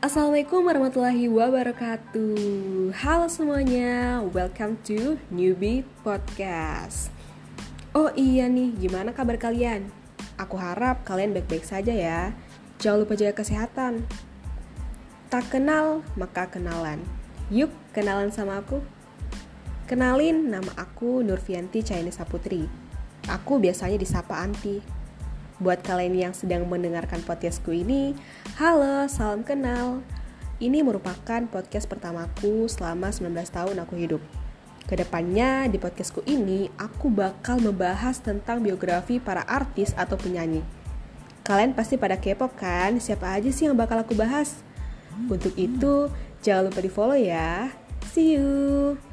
Assalamualaikum warahmatullahi wabarakatuh. Halo semuanya, welcome to Newbie Podcast. Oh iya nih, gimana kabar kalian? Aku harap kalian baik-baik saja ya. Jangan lupa jaga kesehatan. Tak kenal, maka kenalan. Yuk, kenalan sama aku. Kenalin, nama aku Nurfianti Chinese Saputri. Aku biasanya disapa Anti Buat kalian yang sedang mendengarkan podcastku ini, halo, salam kenal. Ini merupakan podcast pertamaku selama 19 tahun aku hidup. Ke depannya di podcastku ini, aku bakal membahas tentang biografi para artis atau penyanyi. Kalian pasti pada kepo kan siapa aja sih yang bakal aku bahas? Untuk itu, jangan lupa di follow ya. See you!